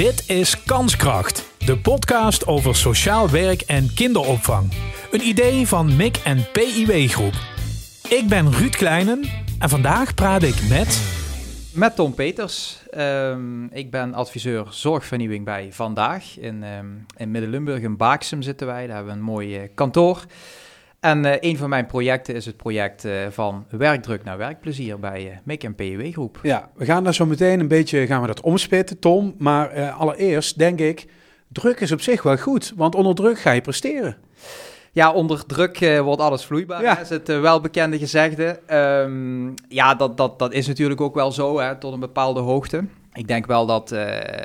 Dit is Kanskracht, de podcast over sociaal werk en kinderopvang. Een idee van MIC en PIW Groep. Ik ben Ruud Kleinen en vandaag praat ik met... Met Tom Peters. Ehm, ik ben adviseur zorgvernieuwing bij Vandaag. In, ehm, in Midden-Limburg, in Baaksem zitten wij. Daar hebben we een mooi eh, kantoor. En eh, een van mijn projecten is het project eh, van werkdruk naar werkplezier bij uh, MEC en PEW Groep. Ja, we gaan daar zo meteen een beetje gaan we dat omspitten, Tom. Maar allereerst denk ik, druk is op zich wel goed, want onder druk ga je presteren. Ja, onder druk wordt alles vloeibaar, ja. is het welbekende gezegde. Um, ja, dat, dat, dat is natuurlijk ook wel zo, hè, tot een bepaalde hoogte. Ik denk wel dat,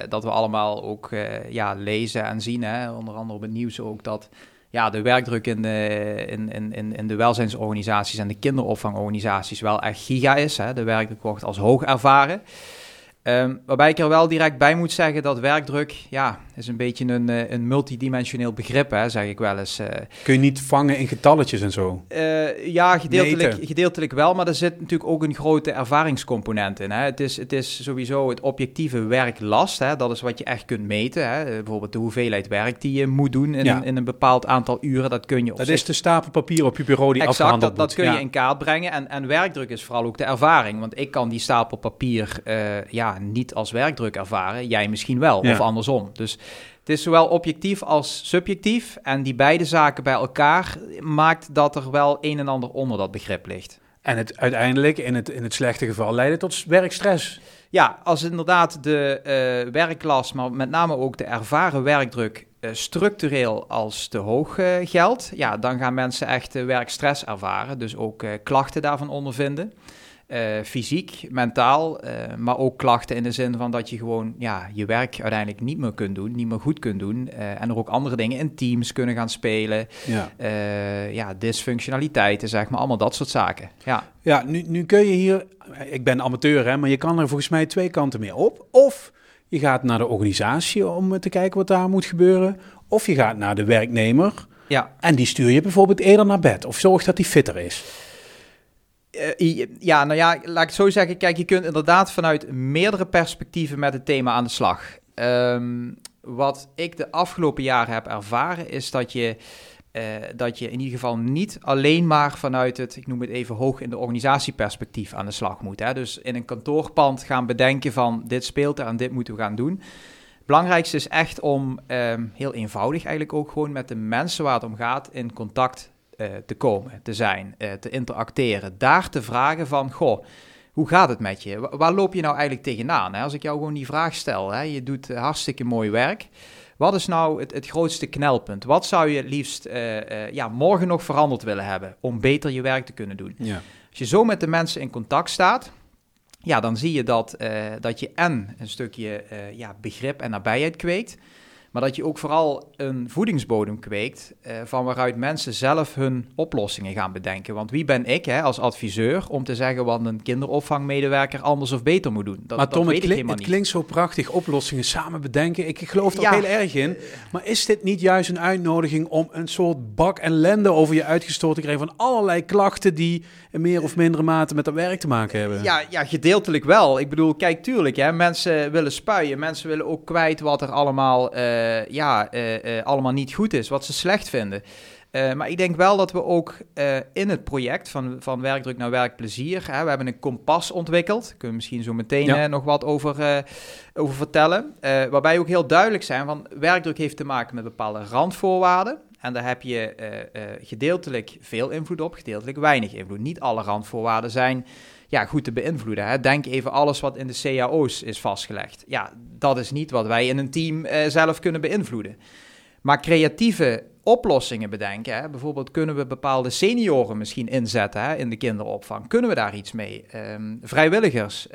dat we allemaal ook ja, lezen en zien, hè, onder andere op het nieuws ook, dat ja, de werkdruk in de, in, in, in de welzijnsorganisaties en de kinderopvangorganisaties wel echt giga is. Hè. De werkdruk wordt als hoog ervaren. Um, waarbij ik er wel direct bij moet zeggen dat werkdruk, ja, is een beetje een, eh, een multidimensioneel begrip, hè, zeg ik wel eens. Eh. Kun je niet vangen in getalletjes en zo? Uh, ja, gedeeltelijk, gedeeltelijk wel, maar er zit natuurlijk ook een grote ervaringscomponent in. Hè. Het, is, het is sowieso het objectieve werklast, hè, dat is wat je echt kunt meten. Hè. Bijvoorbeeld de hoeveelheid werk die je moet doen in, een, in een bepaald aantal uren, dat kun je... Dat is de stapel papier op je bureau die exact, afgehandeld dat, dat kun je in kaart brengen. En, en werkdruk is vooral ook de ervaring, want ik kan die stapel papier, ja niet als werkdruk ervaren. Jij misschien wel, of andersom. Dus het is zowel objectief als subjectief. En die beide zaken bij elkaar maakt dat er wel een en ander onder dat begrip ligt. En het uiteindelijk, in het, in het slechte geval, leidt tot werkstress. Ja, als inderdaad de uh, werklast, maar met name ook de ervaren werkdruk uh, structureel als te hoog uh, geldt, ja, dan gaan mensen echt werkstress ervaren. Dus ook klachten daarvan ondervinden. Uh, fysiek, mentaal, uh, maar ook klachten in de zin van dat je gewoon ja, je werk uiteindelijk niet meer kunt doen, niet meer goed kunt doen. Uh, en er ook andere dingen in teams kunnen gaan spelen. Ja, ja dysfunctionaliteiten, zeg maar, allemaal dat soort zaken. Ja, ja nu, nu kun je hier, ik ben amateur, hè, maar je kan er volgens mij twee kanten mee op. Of je gaat naar de organisatie om te kijken wat daar moet gebeuren, of je gaat naar de werknemer. Ja. En die stuur je bijvoorbeeld eerder naar bed, of zorg dat die fitter is. Uh, ja, nou ja, laat ik het zo zeggen. Kijk, je kunt inderdaad vanuit meerdere perspectieven met het thema aan de slag. Um, wat ik de afgelopen jaren heb ervaren, is dat je, uh, dat je in ieder geval niet alleen maar vanuit het, ik noem het even hoog in de organisatieperspectief aan de slag moet. Hè? Dus in een kantoorpand gaan bedenken van dit speelt er en dit moeten we gaan doen. Het belangrijkste is echt om um, heel eenvoudig eigenlijk ook gewoon met de mensen waar het om gaat in contact te komen, te zijn, uh, te interacteren. Daar te vragen van, goh, hoe gaat het met je? Waar loop je nou eigenlijk tegenaan? Hè? Als ik jou gewoon die vraag stel, hè? je doet hartstikke mooi werk. Wat is nou het, het grootste knelpunt? Wat zou je het liefst uh, ja, morgen nog veranderd willen hebben om beter je werk te kunnen doen? Ja. Als je zo met de mensen in contact staat, ja, dan zie je dat, dat je en een stukje ja, begrip en nabijheid kweekt. Maar dat je ook vooral een voedingsbodem kweekt uh, van waaruit mensen zelf hun oplossingen gaan bedenken. Want wie ben ik hè, als adviseur om te zeggen wat een kinderopvangmedewerker anders of beter moet doen? Dat, maar Tom, het, klink, het klinkt zo prachtig, oplossingen samen bedenken. Ik geloof er ja. heel erg in. Maar is dit niet juist een uitnodiging om een soort bak ellende over je uitgestoten te krijgen van allerlei klachten die in meer of mindere mate met dat werk te maken hebben? Ja, ja gedeeltelijk wel. Ik bedoel, kijk, tuurlijk, hè, mensen willen spuien. Mensen willen ook kwijt wat er allemaal... Uh, ja, uh, allemaal niet goed is, wat ze slecht vinden. maar ik denk wel dat we ook in het project van, van werkdruk naar werkplezier, hè, we hebben een kompas ontwikkeld. Daar kunnen we misschien zo meteen nog wat over, over vertellen. waarbij ook heel duidelijk zijn van werkdruk heeft te maken met bepaalde randvoorwaarden. En daar heb je gedeeltelijk veel invloed op, gedeeltelijk weinig invloed. Niet alle randvoorwaarden zijn ja, goed te beïnvloeden. Hè. Denk even alles wat in de cao's is vastgelegd. Ja, dat is niet wat wij in een team uh, zelf kunnen beïnvloeden. Maar creatieve oplossingen bedenken. Hè. Bijvoorbeeld kunnen we bepaalde senioren misschien inzetten hè, in de kinderopvang. Kunnen we daar iets mee? Um, vrijwilligers.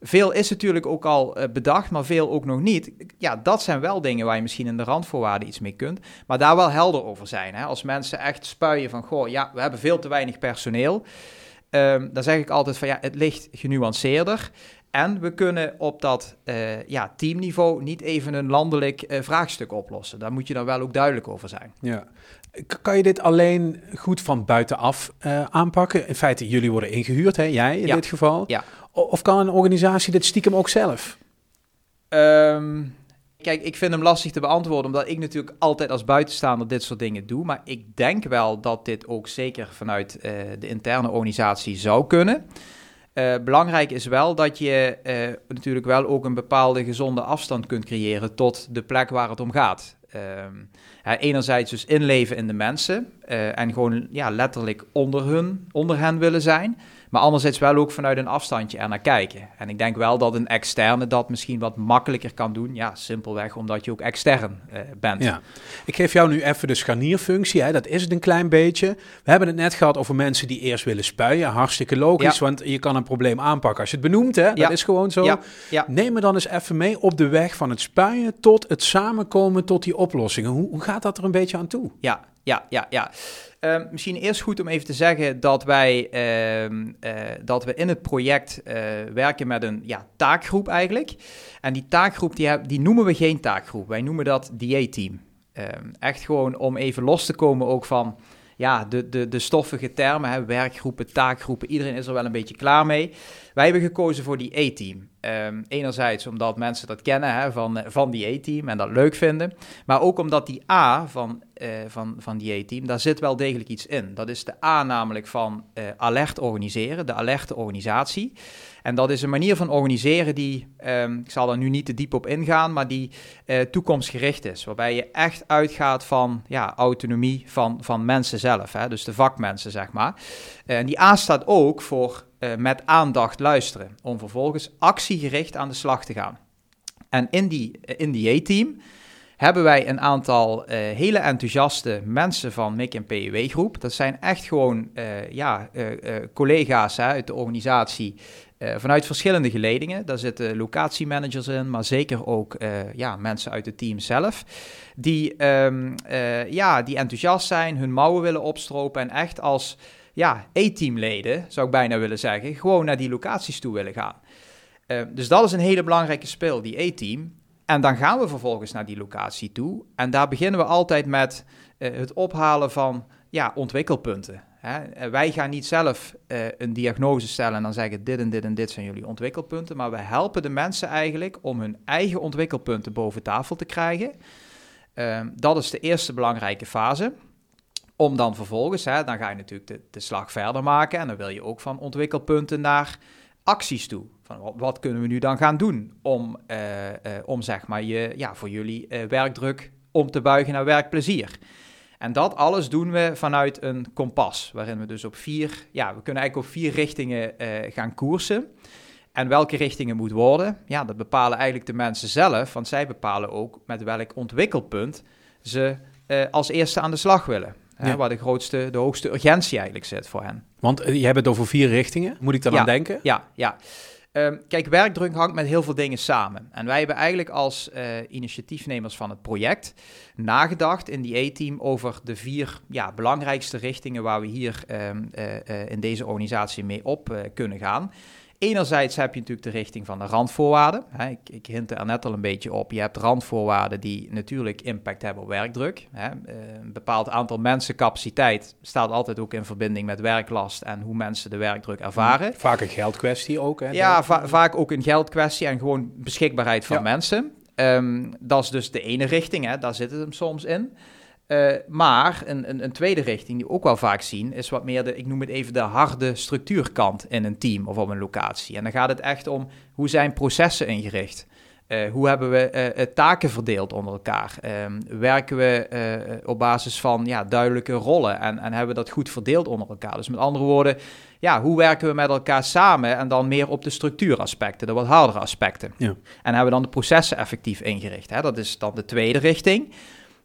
Veel is natuurlijk ook al uh, bedacht, maar veel ook nog niet. Ja, dat zijn wel dingen waar je misschien in de randvoorwaarden iets mee kunt. Maar daar wel helder over zijn. Hè. Als mensen echt spuien van, goh, ja, we hebben veel te weinig personeel. Um, dan zeg ik altijd van ja, het ligt genuanceerder. En we kunnen op dat uh, ja, teamniveau niet even een landelijk uh, vraagstuk oplossen. Daar moet je dan wel ook duidelijk over zijn. Ja. Kan je dit alleen goed van buitenaf uh, aanpakken? In feite, jullie worden ingehuurd, hè? jij in dit geval. Ja. Of kan een organisatie dit stiekem ook zelf? Um, Kijk, ik vind hem lastig te beantwoorden, omdat ik natuurlijk altijd als buitenstaander dit soort dingen doe. Maar ik denk wel dat dit ook zeker vanuit de interne organisatie zou kunnen. Uh, belangrijk is wel dat je uh, natuurlijk wel ook een bepaalde gezonde afstand kunt creëren tot de plek waar het om gaat. Uh, enerzijds dus inleven in de mensen en gewoon ja, letterlijk onder, hun, onder hen willen zijn. Maar anderzijds wel ook vanuit een afstandje er naar kijken. En ik denk wel dat een externe dat misschien wat makkelijker kan doen. Ja, simpelweg omdat je ook extern uh, bent. Ja. Ik geef jou nu even de scharnierfunctie. Hè. Dat is het een klein beetje. We hebben het net gehad over mensen die eerst willen spuien. Hartstikke logisch, want je kan een probleem aanpakken als je het benoemt. Hè. Dat ja. is gewoon zo. Neem me dan eens even mee op de weg van het spuien tot het samenkomen tot die oplossingen. Hoe, hoe gaat dat er een beetje aan toe? Ja, ja, ja, ja. Uh, misschien eerst goed om even te zeggen dat wij uh, uh, dat we in het project eh, werken met een ja, taakgroep eigenlijk. En die taakgroep die, die noemen we geen taakgroep. Wij noemen dat DA-team. Ehm, echt gewoon om even los te komen ook van ja, de, de, de stoffige termen, werkgroepen, taakgroepen, iedereen is er wel een beetje klaar mee. Wij hebben gekozen voor die E-team. Um, enerzijds omdat mensen dat kennen hè, van, van die E-team en dat leuk vinden. Maar ook omdat die A van, uh, van, van die E-team, daar zit wel degelijk iets in. Dat is de A namelijk van uh, alert organiseren, de alerte organisatie. En dat is een manier van organiseren die, um, ik zal er nu niet te diep op ingaan, maar die toekomstgericht is. Waarbij je echt uitgaat van ja, autonomie van, van mensen zelf, hè, dus de vakmensen zeg maar. En die A staat ook voor uh, met aandacht luisteren, om vervolgens actiegericht aan de slag te gaan. En in die, die A-team hebben wij een aantal uh, hele enthousiaste mensen van MIC en PEW groep. Dat zijn echt gewoon ja, collega's hè, uit de organisatie vanuit verschillende geledingen. Daar zitten locatiemanagers in, maar zeker ook ja, mensen uit het team zelf. Die, um, ja, die enthousiast zijn, hun mouwen willen opstropen en echt als ja, E-teamleden, zou ik bijna willen zeggen, gewoon naar die locaties toe willen gaan. Uh, dus dat is een hele belangrijke speel, die E-team. En dan gaan we vervolgens naar die locatie toe. En daar beginnen we altijd met uh, het ophalen van ja, ontwikkelpunten. Hè. Wij gaan niet zelf een diagnose stellen en dan zeggen dit en dit en dit zijn jullie ontwikkelpunten. Maar we helpen de mensen eigenlijk om hun eigen ontwikkelpunten boven tafel te krijgen. dat is de eerste belangrijke fase. Om dan vervolgens, hè, dan ga je natuurlijk de, slag verder maken. En dan wil je ook van ontwikkelpunten naar acties toe. Van wat, kunnen we nu dan gaan doen om, uh, uh, om zeg maar je, ja, voor jullie uh, werkdruk om te buigen naar werkplezier. En dat alles doen we vanuit een kompas, waarin we dus op vier, ja, we kunnen eigenlijk op vier richtingen gaan koersen. En welke richtingen moet worden, ja, dat bepalen eigenlijk de mensen zelf, want zij bepalen ook met welk ontwikkelpunt ze als eerste aan de slag willen. Hè, waar de grootste, de hoogste urgentie eigenlijk zit voor hen. Want je hebt het over vier richtingen. Moet ik daar ja, aan denken? Ja, ja. Um, kijk, werkdruk hangt met heel veel dingen samen. En wij hebben eigenlijk als uh, initiatiefnemers van het project nagedacht in die E-team over de vier ja, belangrijkste richtingen waar we hier um, uh, in deze organisatie mee op kunnen gaan. Enerzijds heb je natuurlijk de richting van de randvoorwaarden. Ik, ik hint er net al een beetje op. Je hebt randvoorwaarden die natuurlijk impact hebben op werkdruk. Eh, een bepaald aantal mensen capaciteit staat altijd ook in verbinding met werklast en hoe mensen de werkdruk ervaren. Vaak een geldkwestie ook. Hè? Ja, va vaak ook een geldkwestie en gewoon beschikbaarheid van ja. mensen. Um, dat is dus de ene richting, hè. daar zit het hem soms in. Uh, maar een, een, een, tweede richting die we ook wel vaak zien, is wat meer de, ik noem het even de harde structuurkant in een team of op een locatie. En dan gaat het echt om hoe zijn processen ingericht? Uh, hoe hebben we uh, taken verdeeld onder elkaar? Ehm, werken we op basis van ja, duidelijke rollen en, en hebben we dat goed verdeeld onder elkaar? Dus met andere woorden, ja, hoe werken we met elkaar samen en dan meer op de structuuraspecten, de wat hardere aspecten? Ja. En hebben we dan de processen effectief ingericht? Hè? Dat is dan de tweede richting.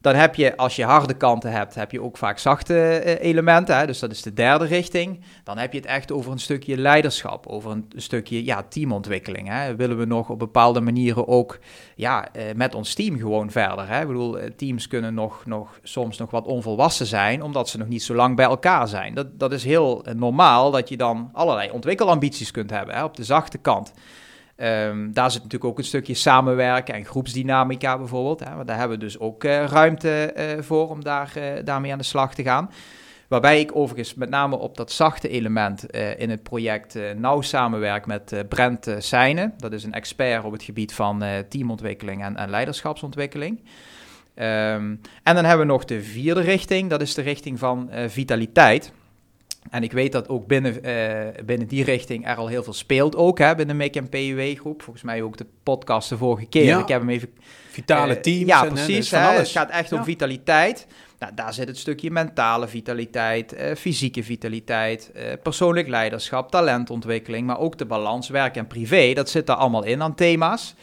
Dan heb je, als je harde kanten hebt, heb je ook vaak zachte uh, elementen. Hè? Dus dat is de derde richting. Dan heb je het echt over een stukje leiderschap, over een, stukje ja, teamontwikkeling. Hè? Willen we nog op bepaalde manieren ook ja, uh, met ons team gewoon verder? Hè? Ik bedoel, uh, teams kunnen nog, nog, soms nog wat onvolwassen zijn, omdat ze nog niet zo lang bij elkaar zijn. Dat, dat is heel normaal dat je dan allerlei ontwikkelambities kunt hebben hè? op de zachte kant. Um, daar zit natuurlijk ook een stukje samenwerken en groepsdynamica bijvoorbeeld. Hè, daar hebben we dus ook uh, ruimte uh, voor om daar, uh, daarmee aan de slag te gaan. Waarbij ik overigens met name op dat zachte element in het project nauw samenwerk met Brent Seijnen. Dat is een expert op het gebied van teamontwikkeling en, en leiderschapsontwikkeling. Um, en dan hebben we nog de vierde richting, dat is de richting van vitaliteit. En ik weet dat ook binnen, uh, binnen die richting er al heel veel speelt ook, hè, binnen de MIC PUW groep. Volgens mij ook de podcast de vorige keer. Ja. Ik heb hem even... Vitale uh, teams. Ja, precies. Hè, het gaat echt om vitaliteit. Nou, daar zit het stukje mentale vitaliteit, uh, fysieke vitaliteit, persoonlijk leiderschap, talentontwikkeling, maar ook de balans werk en privé. Dat zit daar allemaal in aan thema's.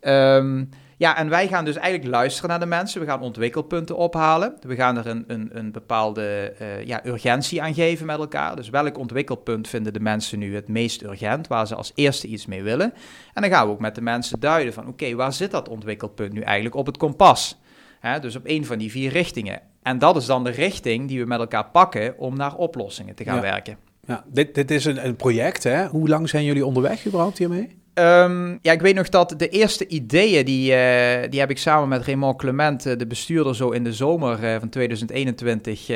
Um, ja, en wij gaan dus eigenlijk luisteren naar de mensen. We gaan ontwikkelpunten ophalen. We gaan er een, een, een bepaalde uh, ja, urgentie aan geven met elkaar. Dus welk ontwikkelpunt vinden de mensen nu het meest urgent, waar ze als eerste iets mee willen? En dan gaan we ook met de mensen duiden van, oké, waar zit dat ontwikkelpunt nu eigenlijk op het kompas? Hè, dus op een van die vier richtingen. En dat is dan de richting die we met elkaar pakken om naar oplossingen te gaan werken. Ja, dit, dit is een, een project, hè? Hoe lang zijn jullie onderweg überhaupt hiermee? Um, ja, ik weet nog dat de eerste ideeën, die, uh, die heb ik samen met Raymond Clement, uh, de bestuurder, zo in de zomer uh, van 2021,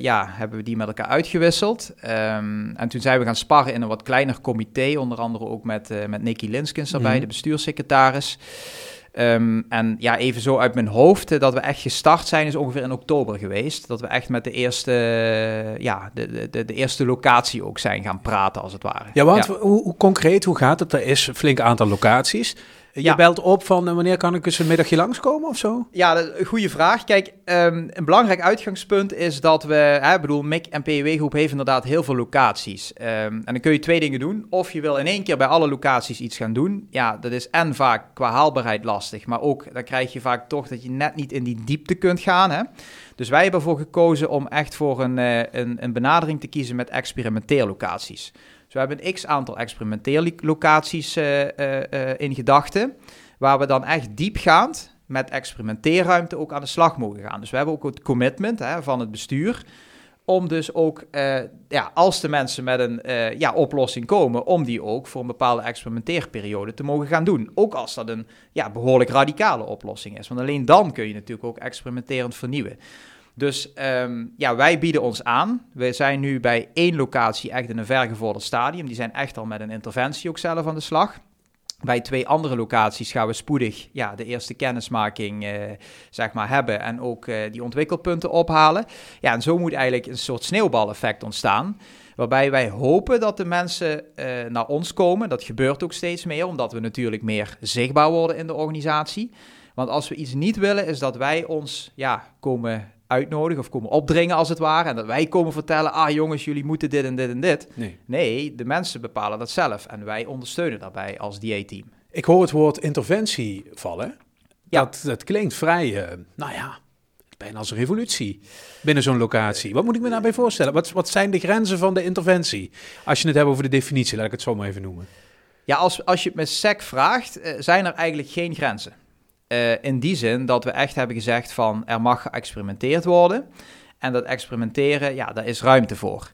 ja, hebben we die met elkaar uitgewisseld. Um, en toen zijn we gaan sparren in een wat kleiner comité, onder andere ook met, met Nicky Linskens erbij, mm -hmm. de bestuurssecretaris. Um, en ja, even zo uit mijn hoofd, uh, dat we echt gestart zijn, is ongeveer in oktober geweest. Dat we echt met de eerste, ja, de, de, de eerste locatie ook zijn gaan praten, als het ware. Ja, want ja. Hoe, hoe, concreet, hoe gaat het? Er is een flink aantal locaties. Je ja. belt op van uh, wanneer kan ik eens een middagje langskomen of zo? Ja, dat, een goede vraag. Kijk, um, een belangrijk uitgangspunt is dat we, hè, bedoel, MIC en PEW Groep heeft inderdaad heel veel locaties. Um, en dan kun je twee dingen doen. Of je wil in één keer bij alle locaties iets gaan doen. Ja, dat is en vaak qua haalbaarheid lastig, maar ook dan krijg je vaak toch dat je net niet in die diepte kunt gaan. Hè? Dus wij hebben ervoor gekozen om echt voor een, uh, een, een benadering te kiezen met experimenteerlocaties. We hebben een x-aantal experimenteerlocaties uh, uh, uh, in gedachten, waar we dan echt diepgaand met experimenteerruimte ook aan de slag mogen gaan. Dus we hebben ook het commitment hè, van het bestuur om dus ook, ja, als de mensen met een ja, oplossing komen, om die ook voor een bepaalde experimenteerperiode te mogen gaan doen. Ook als dat een ja, behoorlijk radicale oplossing is. Want alleen dan kun je natuurlijk ook experimenterend vernieuwen. Dus um, ja, wij bieden ons aan. We zijn nu bij één locatie echt in een vergevorderd stadium. Die zijn echt al met een interventie ook zelf aan de slag. Bij twee andere locaties gaan we spoedig ja, de eerste kennismaking uh, zeg maar, hebben en ook uh, die ontwikkelpunten ophalen. Ja, en zo moet eigenlijk een soort sneeuwbaleffect ontstaan. Waarbij wij hopen dat de mensen uh, naar ons komen. Dat gebeurt ook steeds meer, omdat we natuurlijk meer zichtbaar worden in de organisatie. Want als we iets niet willen, is dat wij ons ja, komen uitnodigen of komen opdringen als het ware. En dat wij komen vertellen, ah jongens, jullie moeten dit en dit en dit. Nee, nee de mensen bepalen dat zelf. En wij ondersteunen daarbij als DA-team. Ik hoor het woord interventie vallen. Ja. Dat, dat klinkt vrij, uh, nou ja, bijna als een revolutie binnen zo'n locatie. Wat moet ik me daarbij voorstellen? Wat, wat zijn de grenzen van de interventie? Als je het hebt over de definitie, laat ik het zo maar even noemen. Ja, als, als je het met SEC vraagt, uh, zijn er eigenlijk geen grenzen. Uh, in die zin dat we echt hebben gezegd van er mag geëxperimenteerd worden. En dat experimenteren, ja, daar is ruimte voor.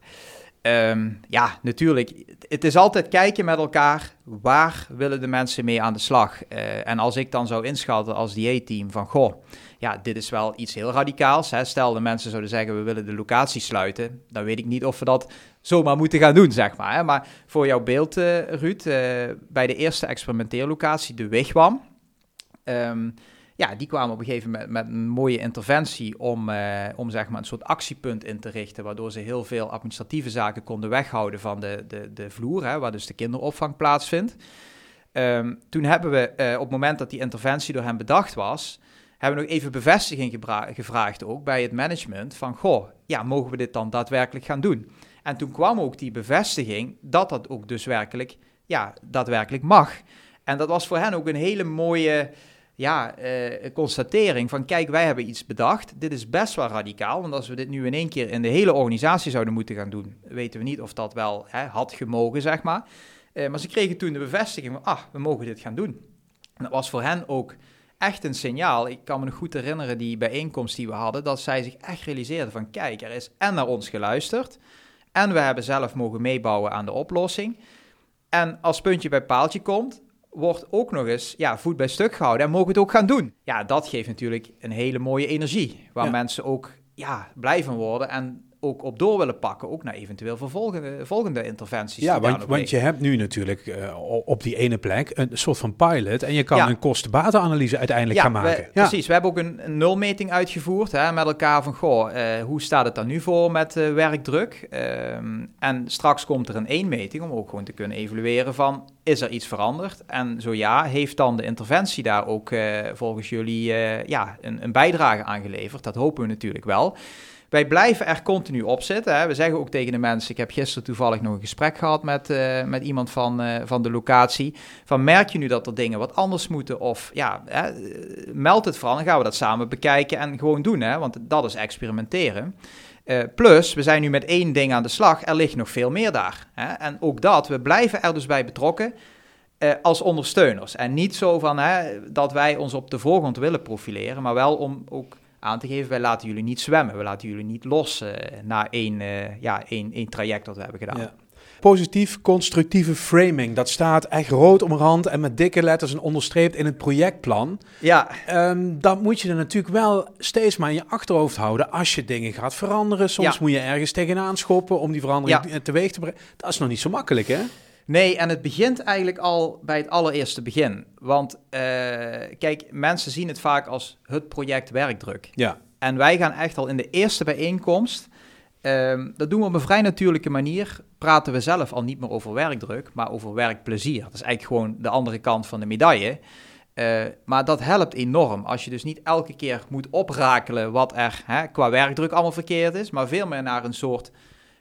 Um, ja, natuurlijk. Het is altijd kijken met elkaar. Waar willen de mensen mee aan de slag? Uh, en als ik dan zou inschatten als DA-team van... Goh, ja, dit is wel iets heel radicaals. Hè? Stel de mensen zouden zeggen, we willen de locatie sluiten. Dan weet ik niet of we dat zomaar moeten gaan doen, zeg maar. Hè? Maar voor jouw beeld, uh, Ruud. Bij de eerste experimenteerlocatie, de Wigwam... Um, ja, die kwamen op een gegeven moment met een mooie interventie om, uh, om zeg maar een soort actiepunt in te richten, waardoor ze heel veel administratieve zaken konden weghouden van de, de, de vloer, hè, waar dus de kinderopvang plaatsvindt. Um, toen hebben we uh, op het moment dat die interventie door hem bedacht was, hebben we nog even bevestiging gevraagd ook bij het management van, goh, ja, mogen we dit dan daadwerkelijk gaan doen? En toen kwam ook die bevestiging dat dat ook dus werkelijk, ja, daadwerkelijk mag. En dat was voor hen ook een hele mooie ja, uh, constatering van kijk, wij hebben iets bedacht. Dit is best wel radicaal, want als we dit nu in één keer in de hele organisatie zouden moeten gaan doen, weten we niet of dat wel hè, had gemogen, zeg maar. Uh, maar ze kregen toen de bevestiging van, ah, we mogen dit gaan doen. En dat was voor hen ook echt een signaal. Ik kan me nog goed herinneren die bijeenkomst die we hadden, dat zij zich echt realiseerden van kijk, er is en naar ons geluisterd en we hebben zelf mogen meebouwen aan de oplossing. En als puntje bij paaltje komt, wordt ook nog eens ja, voet bij stuk gehouden en mogen het ook gaan doen. Ja, dat geeft natuurlijk een hele mooie energie, waar ja. mensen ook ja, blij van worden en ook op door willen pakken, ook naar eventueel vervolgende volgende interventies. Ja, want, want je hebt nu natuurlijk uh, op die ene plek een soort van pilot en je kan een kosten-batenanalyse uiteindelijk gaan maken. ja, precies. We hebben ook een, een nulmeting uitgevoerd hè, met elkaar van, goh, uh, hoe staat het dan nu voor met uh, werkdruk? Ehm, en straks komt er een één-meting om ook gewoon te kunnen evalueren van, is er iets veranderd? En zo ja, heeft dan de interventie daar ook volgens jullie ja, een, een bijdrage aan geleverd? Dat hopen we natuurlijk wel. Wij blijven er continu op zitten. Hè. We zeggen ook tegen de mensen, ik heb gisteren toevallig nog een gesprek gehad met, uh, met iemand van, uh, van de locatie. Van merk je nu dat er dingen wat anders moeten? Of ja, hè, meld het vooral, dan gaan we dat samen bekijken en gewoon doen. Hè, want dat is experimenteren. Plus, we zijn nu met één ding aan de slag. Er ligt nog veel meer daar. Hè? En ook dat, we blijven er dus bij betrokken. Als ondersteuners. En niet zo van hè, dat wij ons op de voorgrond willen profileren, maar wel om ook aan te geven. Wij laten jullie niet zwemmen, we laten jullie niet los uh, na één, uh, ja, één, één traject dat we hebben gedaan. Ja. Positief constructieve framing, dat staat echt rood omrand en met dikke letters en onderstreept in het projectplan. Ja. Um, dat moet je er natuurlijk wel steeds maar in je achterhoofd houden als je dingen gaat veranderen. Soms moet je ergens tegenaan schoppen om die verandering ja. teweeg te brengen. Dat is nog niet zo makkelijk, hè? Nee, en het begint eigenlijk al bij het allereerste begin. Want uh, kijk, mensen zien het vaak als het project werkdruk. Ja. En wij gaan echt al in de eerste bijeenkomst, uh, dat doen we op een vrij natuurlijke manier, praten we zelf al niet meer over werkdruk, maar over werkplezier. Dat is eigenlijk gewoon de andere kant van de medaille. Uh, maar dat helpt enorm als je dus niet elke keer moet oprakelen wat er hè, qua werkdruk allemaal verkeerd is, maar veel meer naar een soort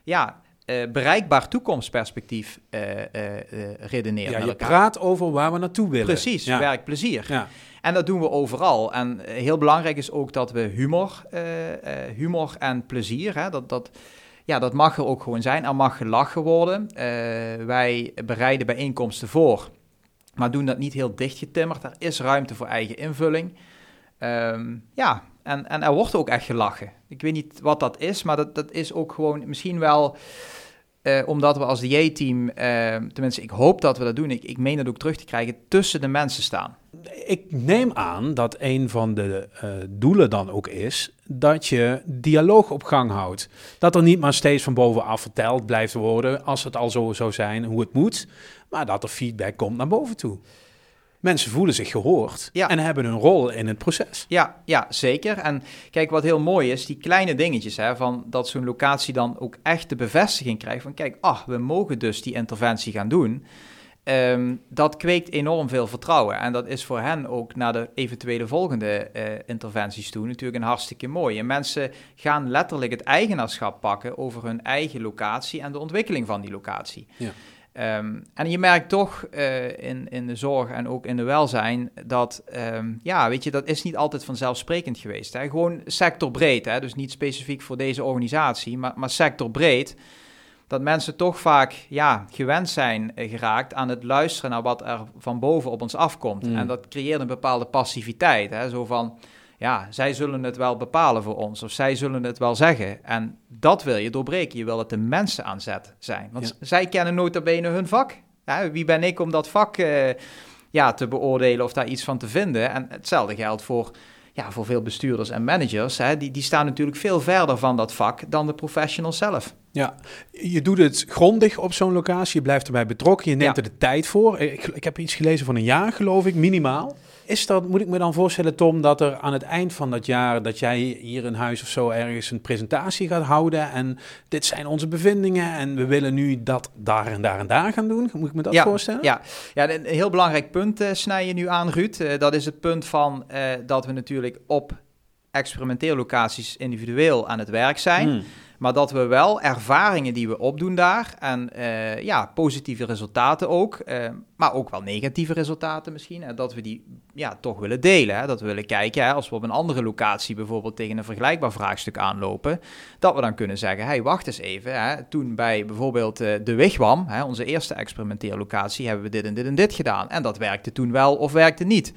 ja, uh, bereikbaar toekomstperspectief uh, redeneren. Ja, je praat over waar we naartoe willen. Precies, ja. werkplezier. Ja. En dat doen we overal. En heel belangrijk is ook dat we humor, humor en plezier, hè, dat, dat, ja, dat mag er ook gewoon zijn. Er mag gelachen worden. wij bereiden bijeenkomsten voor, maar doen dat niet heel dichtgetimmerd. Er is ruimte voor eigen invulling. Um, ja, en, en er wordt ook echt gelachen. Ik weet niet wat dat is, maar dat, dat is ook gewoon misschien wel uh, omdat we als DJ-team, uh, tenminste ik hoop dat we dat doen, ik, ik meen dat ook terug te krijgen, tussen de mensen staan. Ik neem aan dat een van de uh, doelen dan ook is dat je dialoog op gang houdt. Dat er niet maar steeds van bovenaf verteld blijft worden, als het al zo zou zijn, hoe het moet, maar dat er feedback komt naar boven toe. Mensen voelen zich gehoord ja. en hebben een rol in het proces. Ja, ja, zeker. En kijk, wat heel mooi is, die kleine dingetjes, hè, van dat zo'n locatie dan ook echt de bevestiging krijgt van, kijk, ach, we mogen dus die interventie gaan doen. Um, dat kweekt enorm veel vertrouwen. En dat is voor hen ook naar de eventuele volgende uh, interventies toe natuurlijk een hartstikke mooi. En mensen gaan letterlijk het eigenaarschap pakken over hun eigen locatie en de ontwikkeling van die locatie. Ja. Um, en je merkt toch uh, in, in de zorg en ook in de welzijn dat, um, ja, weet je, dat is niet altijd vanzelfsprekend geweest. Hè? Gewoon sectorbreed, hè? dus niet specifiek voor deze organisatie, maar, maar sectorbreed. Dat mensen toch vaak ja, gewend zijn uh, geraakt aan het luisteren naar wat er van boven op ons afkomt. Mm. En dat creëert een bepaalde passiviteit. Hè? Zo van, ja, zij zullen het wel bepalen voor ons, of zij zullen het wel zeggen. En dat wil je doorbreken. Je wil dat de mensen aan zet zijn. Want zij kennen nota bene hun vak. wie ben ik om dat vak uh, ja, te beoordelen of daar iets van te vinden? En hetzelfde geldt voor, ja, voor veel bestuurders en managers. Hè. Die, die staan natuurlijk veel verder van dat vak dan de professionals zelf. Ja, je doet het grondig op zo'n locatie. Je blijft erbij betrokken. Je neemt er de tijd voor. Ik, ik heb iets gelezen van een jaar, geloof ik, minimaal. Is dat, moet ik me dan voorstellen, Tom, dat er aan het eind van dat jaar, dat jij hier in huis of zo ergens een presentatie gaat houden en dit zijn onze bevindingen en we willen nu dat daar en daar en daar gaan doen? Moet ik me dat voorstellen? Ja, ja, een heel belangrijk punt uh, snij je nu aan, Ruud. Uh, dat is het punt van uh, dat we natuurlijk op experimenteerlocaties individueel aan het werk zijn. Hmm. Maar dat we wel ervaringen die we opdoen daar en uh, ja, positieve resultaten ook, uh, maar ook wel negatieve resultaten misschien, en dat we die ja, toch willen delen. Hè? Dat we willen kijken, hè, als we op een andere locatie bijvoorbeeld tegen een vergelijkbaar vraagstuk aanlopen, dat we dan kunnen zeggen, hey, wacht eens even, hè? toen bij bijvoorbeeld uh, de Wigwam, hè, onze eerste experimenteerlocatie, hebben we dit en dit en dit gedaan. En dat werkte toen wel of werkte niet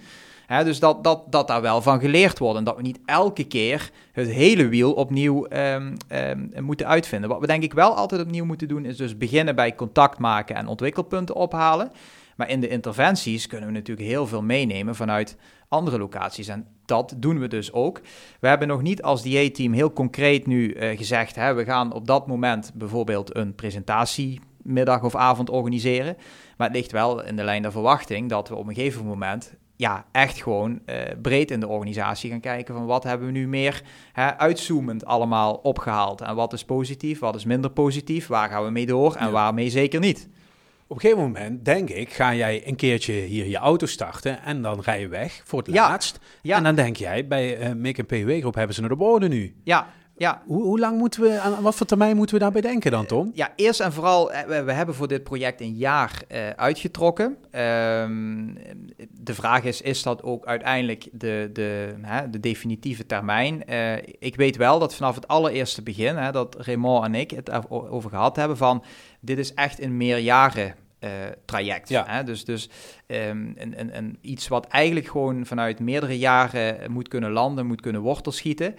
dus dat, dat, dat daar wel van geleerd wordt en dat we niet elke keer het hele wiel opnieuw um, um, moeten uitvinden. Wat we denk ik wel altijd opnieuw moeten doen, is dus beginnen bij contact maken en ontwikkelpunten ophalen. Maar in de interventies kunnen we natuurlijk heel veel meenemen vanuit andere locaties. En dat doen we dus ook. We hebben nog niet als dieetteam heel concreet nu uh, gezegd, hè, we gaan op dat moment bijvoorbeeld een presentatiemiddag of avond organiseren. Maar het ligt wel in de lijn der verwachting dat we op een gegeven moment ja, echt gewoon uh, breed in de organisatie gaan kijken van wat hebben we nu meer hè, uitzoomend allemaal opgehaald. En wat is positief, wat is minder positief, waar gaan we mee door en waarmee zeker niet. Op een gegeven moment, denk ik, ga jij een keertje hier je auto starten en dan rij je weg voor het laatst. Ja. En dan denk jij, bij uh, Make PW Groep hebben ze het op orde nu. Ja, ja. Hoe, hoe, lang moeten we, aan wat voor termijn moeten we daarbij denken dan, Tom? Ja, eerst en vooral, eh, we, we hebben voor dit project een jaar uh, uitgetrokken. Um, de vraag is, is dat ook uiteindelijk de, de, hè, de definitieve termijn? Uh, ik weet wel dat vanaf het allereerste begin, hè, dat Raymond en ik het over gehad hebben van, dit is echt een meerjaren uh, traject. Ja. Hè? Dus, dus um, een, een, een, iets wat eigenlijk gewoon vanuit meerdere jaren moet kunnen landen, moet kunnen wortelschieten.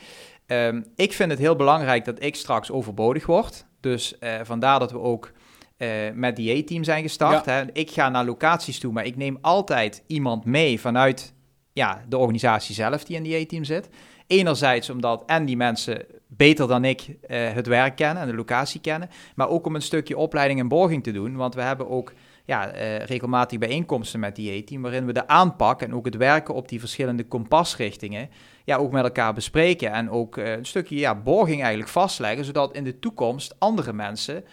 Um, ik vind het heel belangrijk dat ik straks overbodig word. Dus uh, vandaar dat we ook uh, met die E-team zijn gestart. Hè? Ik ga naar locaties toe, maar ik neem altijd iemand mee vanuit ja, de organisatie zelf die in die E-team zit. Enerzijds omdat en die mensen beter dan ik uh, het werk kennen en de locatie kennen, maar ook om een stukje opleiding en borging te doen. Want we hebben ook ja, uh, regelmatig bijeenkomsten met die E-team, waarin we de aanpak en ook het werken op die verschillende kompasrichtingen ja, ook met elkaar bespreken en ook uh, een stukje ja, borging eigenlijk vastleggen, zodat in de toekomst andere mensen,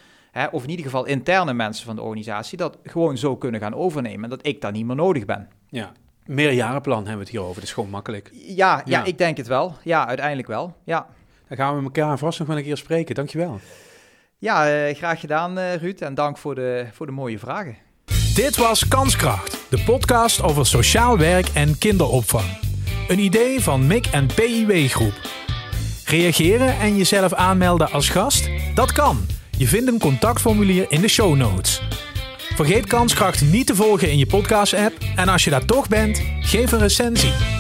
of in ieder geval interne mensen van de organisatie, dat gewoon zo kunnen gaan overnemen en dat ik daar niet meer nodig ben. Ja, meerjarenplan hebben we het hier over, dat is gewoon makkelijk. Ja, ja, ja, ik denk het wel. Ja, uiteindelijk wel, ja. Dan gaan we elkaar vast nog wel een keer spreken, dankjewel. Ja, uh, graag gedaan uh, Ruud en dank voor de, voor de mooie vragen. Dit was Kanskracht, de podcast over sociaal werk en kinderopvang. Een idee van MIC en PIW Groep. Reageren en jezelf aanmelden als gast? Dat kan. Je vindt een contactformulier in de show notes. Vergeet Kanskracht niet te volgen in je podcast-app en als je daar toch bent, geef een recensie.